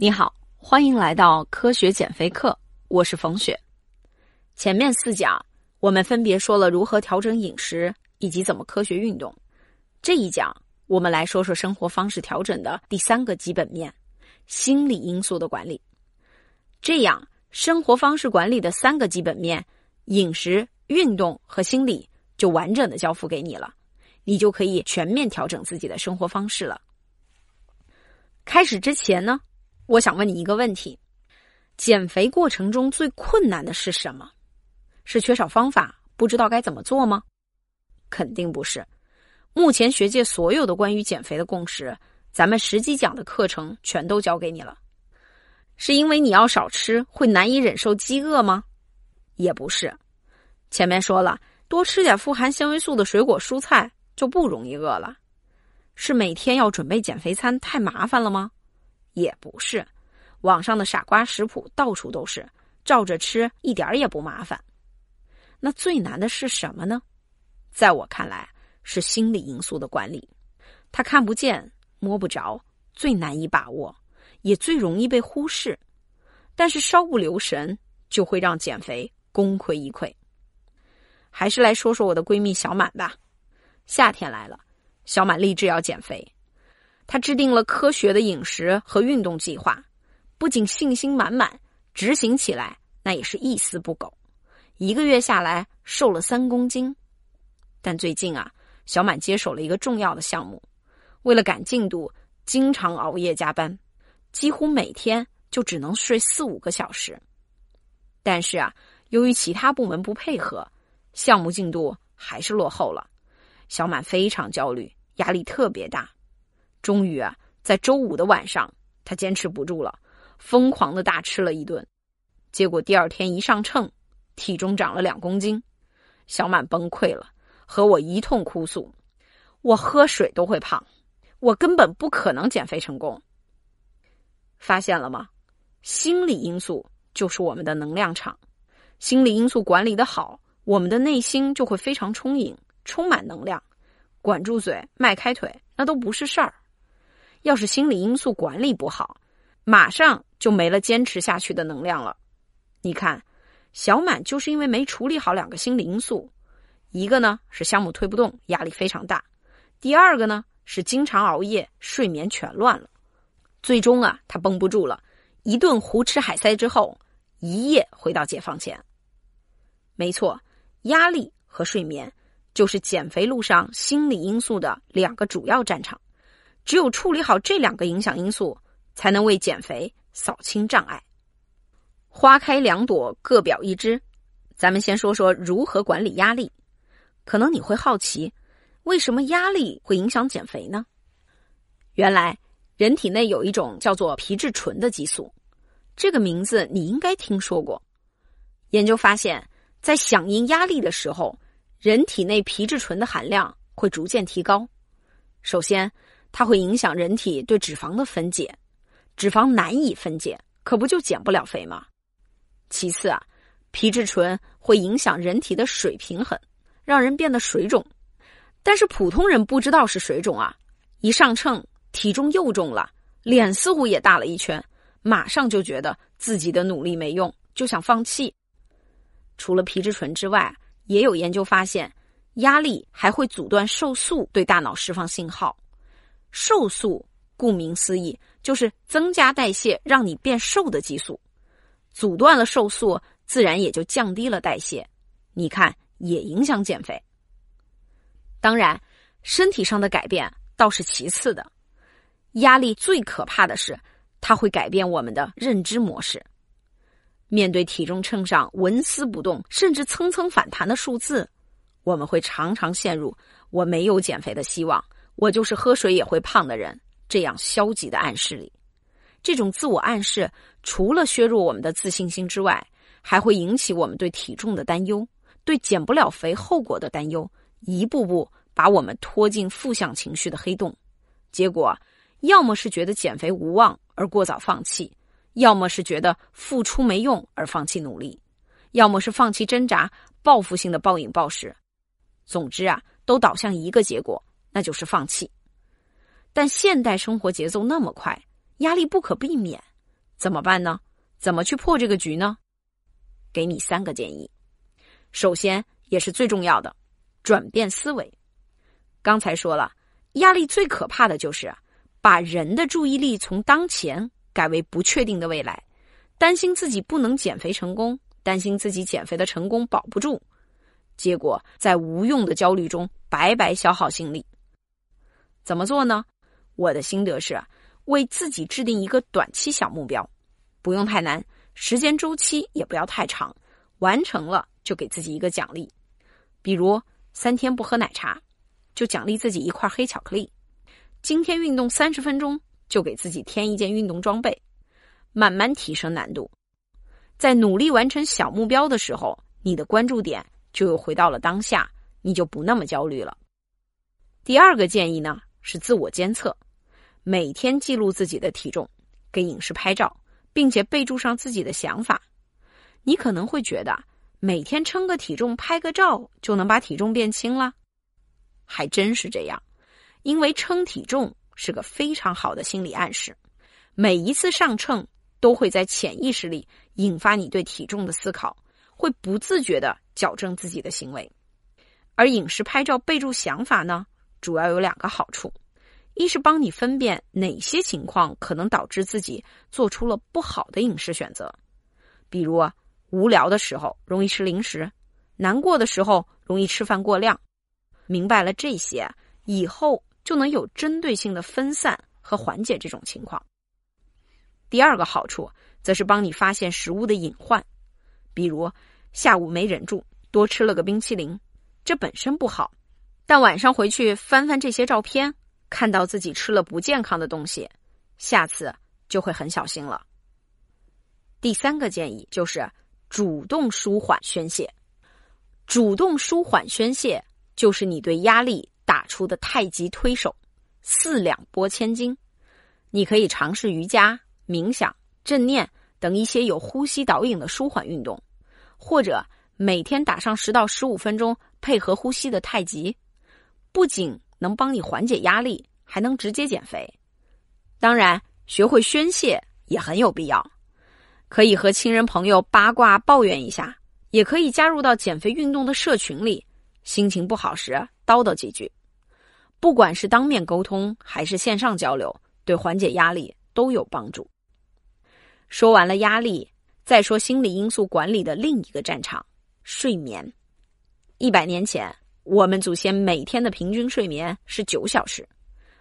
你好，欢迎来到科学减肥课，我是冯雪。前面四讲我们分别说了如何调整饮食以及怎么科学运动，这一讲我们来说说生活方式调整的第三个基本面——心理因素的管理。这样，生活方式管理的三个基本面——饮食、运动和心理，就完整的交付给你了，你就可以全面调整自己的生活方式了。开始之前呢？我想问你一个问题：减肥过程中最困难的是什么？是缺少方法，不知道该怎么做吗？肯定不是。目前学界所有的关于减肥的共识，咱们实际讲的课程全都教给你了。是因为你要少吃会难以忍受饥饿吗？也不是。前面说了，多吃点富含纤维素的水果蔬菜就不容易饿了。是每天要准备减肥餐太麻烦了吗？也不是，网上的傻瓜食谱到处都是，照着吃一点也不麻烦。那最难的是什么呢？在我看来，是心理因素的管理。它看不见、摸不着，最难以把握，也最容易被忽视。但是稍不留神，就会让减肥功亏一篑。还是来说说我的闺蜜小满吧。夏天来了，小满立志要减肥。他制定了科学的饮食和运动计划，不仅信心满满，执行起来那也是一丝不苟。一个月下来瘦了三公斤，但最近啊，小满接手了一个重要的项目，为了赶进度，经常熬夜加班，几乎每天就只能睡四五个小时。但是啊，由于其他部门不配合，项目进度还是落后了。小满非常焦虑，压力特别大。终于啊，在周五的晚上，他坚持不住了，疯狂的大吃了一顿。结果第二天一上秤，体重长了两公斤，小满崩溃了，和我一通哭诉：“我喝水都会胖，我根本不可能减肥成功。”发现了吗？心理因素就是我们的能量场，心理因素管理的好，我们的内心就会非常充盈，充满能量，管住嘴，迈开腿，那都不是事儿。要是心理因素管理不好，马上就没了坚持下去的能量了。你看，小满就是因为没处理好两个心理因素，一个呢是项目推不动，压力非常大；第二个呢是经常熬夜，睡眠全乱了。最终啊，他绷不住了，一顿胡吃海塞之后，一夜回到解放前。没错，压力和睡眠就是减肥路上心理因素的两个主要战场。只有处理好这两个影响因素，才能为减肥扫清障碍。花开两朵，各表一枝。咱们先说说如何管理压力。可能你会好奇，为什么压力会影响减肥呢？原来，人体内有一种叫做皮质醇的激素，这个名字你应该听说过。研究发现，在响应压力的时候，人体内皮质醇的含量会逐渐提高。首先，它会影响人体对脂肪的分解，脂肪难以分解，可不就减不了肥吗？其次啊，皮质醇会影响人体的水平衡，让人变得水肿。但是普通人不知道是水肿啊，一上秤体重又重了，脸似乎也大了一圈，马上就觉得自己的努力没用，就想放弃。除了皮质醇之外，也有研究发现，压力还会阻断瘦素对大脑释放信号。瘦素顾名思义就是增加代谢让你变瘦的激素，阻断了瘦素，自然也就降低了代谢。你看，也影响减肥。当然，身体上的改变倒是其次的，压力最可怕的是，它会改变我们的认知模式。面对体重秤上纹丝不动，甚至蹭蹭反弹的数字，我们会常常陷入“我没有减肥的希望”。我就是喝水也会胖的人，这样消极的暗示里，这种自我暗示除了削弱我们的自信心之外，还会引起我们对体重的担忧，对减不了肥后果的担忧，一步步把我们拖进负向情绪的黑洞。结果，要么是觉得减肥无望而过早放弃，要么是觉得付出没用而放弃努力，要么是放弃挣扎，报复性的暴饮暴食。总之啊，都导向一个结果。那就是放弃，但现代生活节奏那么快，压力不可避免，怎么办呢？怎么去破这个局呢？给你三个建议。首先，也是最重要的，转变思维。刚才说了，压力最可怕的就是把人的注意力从当前改为不确定的未来，担心自己不能减肥成功，担心自己减肥的成功保不住，结果在无用的焦虑中白白消耗心力。怎么做呢？我的心得是，为自己制定一个短期小目标，不用太难，时间周期也不要太长，完成了就给自己一个奖励，比如三天不喝奶茶。就奖励自己一块黑巧克力，今天运动三十分钟，就给自己添一件运动装备，慢慢提升难度。在努力完成小目标的时候，你的关注点就又回到了当下，你就不那么焦虑了。第二个建议呢是自我监测，每天记录自己的体重，给饮食拍照，并且备注上自己的想法。你可能会觉得每天称个体重、拍个照就能把体重变轻了。还真是这样，因为称体重是个非常好的心理暗示，每一次上秤都会在潜意识里引发你对体重的思考，会不自觉的矫正自己的行为。而饮食拍照备注想法呢，主要有两个好处：一是帮你分辨哪些情况可能导致自己做出了不好的饮食选择，比如无聊的时候容易吃零食，难过的时候容易吃饭过量。明白了这些，以后就能有针对性的分散和缓解这种情况。第二个好处，则是帮你发现食物的隐患，比如下午没忍住多吃了个冰淇淋，这本身不好，但晚上回去翻翻这些照片，看到自己吃了不健康的东西，下次就会很小心了。第三个建议就是主动舒缓宣泄，主动舒缓宣泄。就是你对压力打出的太极推手，四两拨千斤。你可以尝试瑜伽、冥想、正念等一些有呼吸导引的舒缓运动，或者每天打上十到十五分钟配合呼吸的太极，不仅能帮你缓解压力，还能直接减肥。当然，学会宣泄也很有必要，可以和亲人朋友八卦抱怨一下，也可以加入到减肥运动的社群里。心情不好时叨叨几句，不管是当面沟通还是线上交流，对缓解压力都有帮助。说完了压力，再说心理因素管理的另一个战场——睡眠。一百年前，我们祖先每天的平均睡眠是九小时，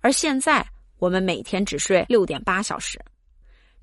而现在我们每天只睡六点八小时，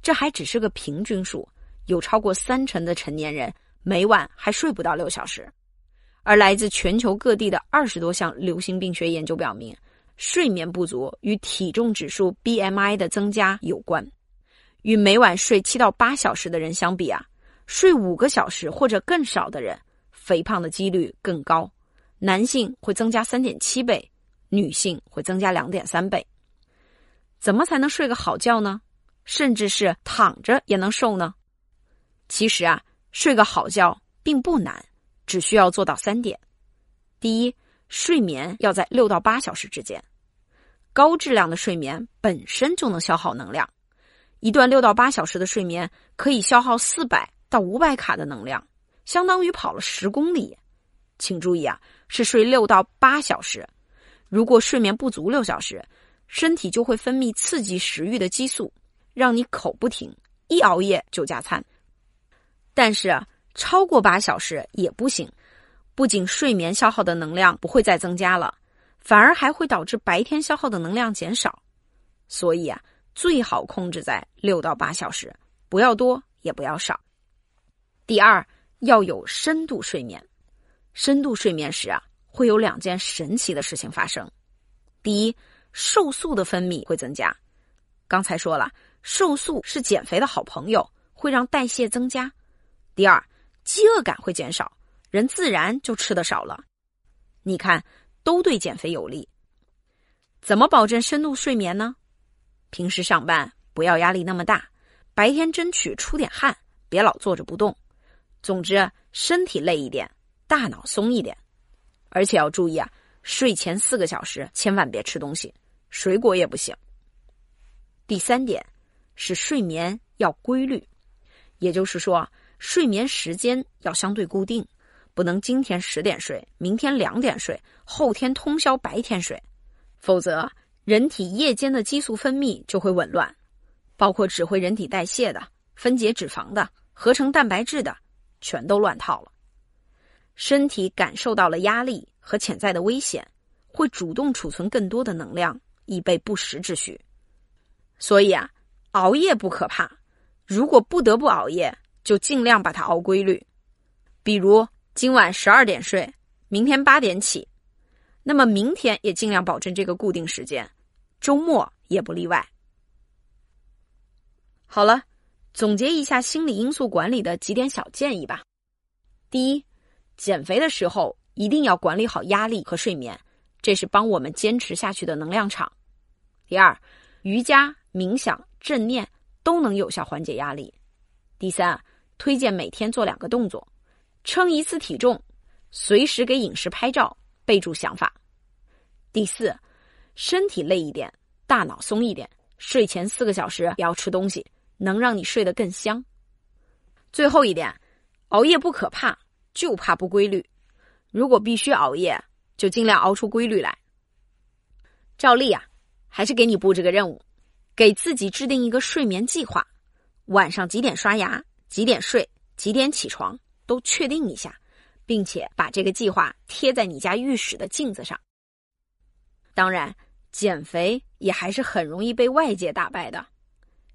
这还只是个平均数，有超过三成的成年人每晚还睡不到六小时。而来自全球各地的二十多项流行病学研究表明，睡眠不足与体重指数 BMI 的增加有关。与每晚睡七到八小时的人相比啊，睡五个小时或者更少的人，肥胖的几率更高。男性会增加三点七倍，女性会增加两点三倍。怎么才能睡个好觉呢？甚至是躺着也能瘦呢？其实啊，睡个好觉并不难。只需要做到三点：第一，睡眠要在六到八小时之间。高质量的睡眠本身就能消耗能量，一段六到八小时的睡眠可以消耗四百到五百卡的能量，相当于跑了十公里。请注意啊，是睡六到八小时。如果睡眠不足六小时，身体就会分泌刺激食欲的激素，让你口不停，一熬夜就加餐。但是。超过八小时也不行，不仅睡眠消耗的能量不会再增加了，反而还会导致白天消耗的能量减少。所以啊，最好控制在六到八小时，不要多也不要少。第二，要有深度睡眠。深度睡眠时啊，会有两件神奇的事情发生。第一，瘦素的分泌会增加。刚才说了，瘦素是减肥的好朋友，会让代谢增加。第二。饥饿感会减少，人自然就吃的少了。你看，都对减肥有利。怎么保证深度睡眠呢？平时上班不要压力那么大，白天争取出点汗，别老坐着不动。总之，身体累一点，大脑松一点。而且要注意啊，睡前四个小时千万别吃东西，水果也不行。第三点是睡眠要规律，也就是说，睡眠时间要相对固定，不能今天十点睡，明天两点睡，后天通宵白天睡，否则人体夜间的激素分泌就会紊乱，包括指挥人体代谢的、分解脂肪的、合成蛋白质的，全都乱套了。身体感受到了压力和潜在的危险，会主动储存更多的能量，以备不时之需。所以啊，熬夜不可怕，如果不得不熬夜，就尽量把它熬规律。比如今晚十二点睡，明天八点起，那么明天也尽量保证这个固定时间，周末也不例外。好了，总结一下心理因素管理的几点小建议吧。第一，减肥的时候一定要管理好压力和睡眠，这是帮我们坚持下去的能量场。第二，瑜伽。冥想、正念都能有效缓解压力。第三，推荐每天做两个动作：称一次体重，随时给饮食拍照，备注想法。第四，身体累一点，大脑松一点，睡前四个小时不要吃东西，能让你睡得更香。最后一点，熬夜不可怕，就怕不规律。如果必须熬夜，就尽量熬出规律来。照例啊，还是给你布置个任务。给自己制定一个睡眠计划，晚上几点刷牙，几点睡，几点起床，都确定一下，并且把这个计划贴在你家浴室的镜子上。当然，减肥也还是很容易被外界打败的。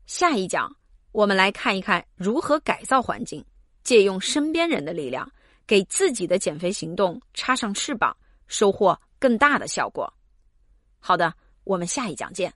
下一讲，我们来看一看如何改造环境，借用身边人的力量，给自己的减肥行动插上翅膀，收获更大的效果。好的，我们下一讲见。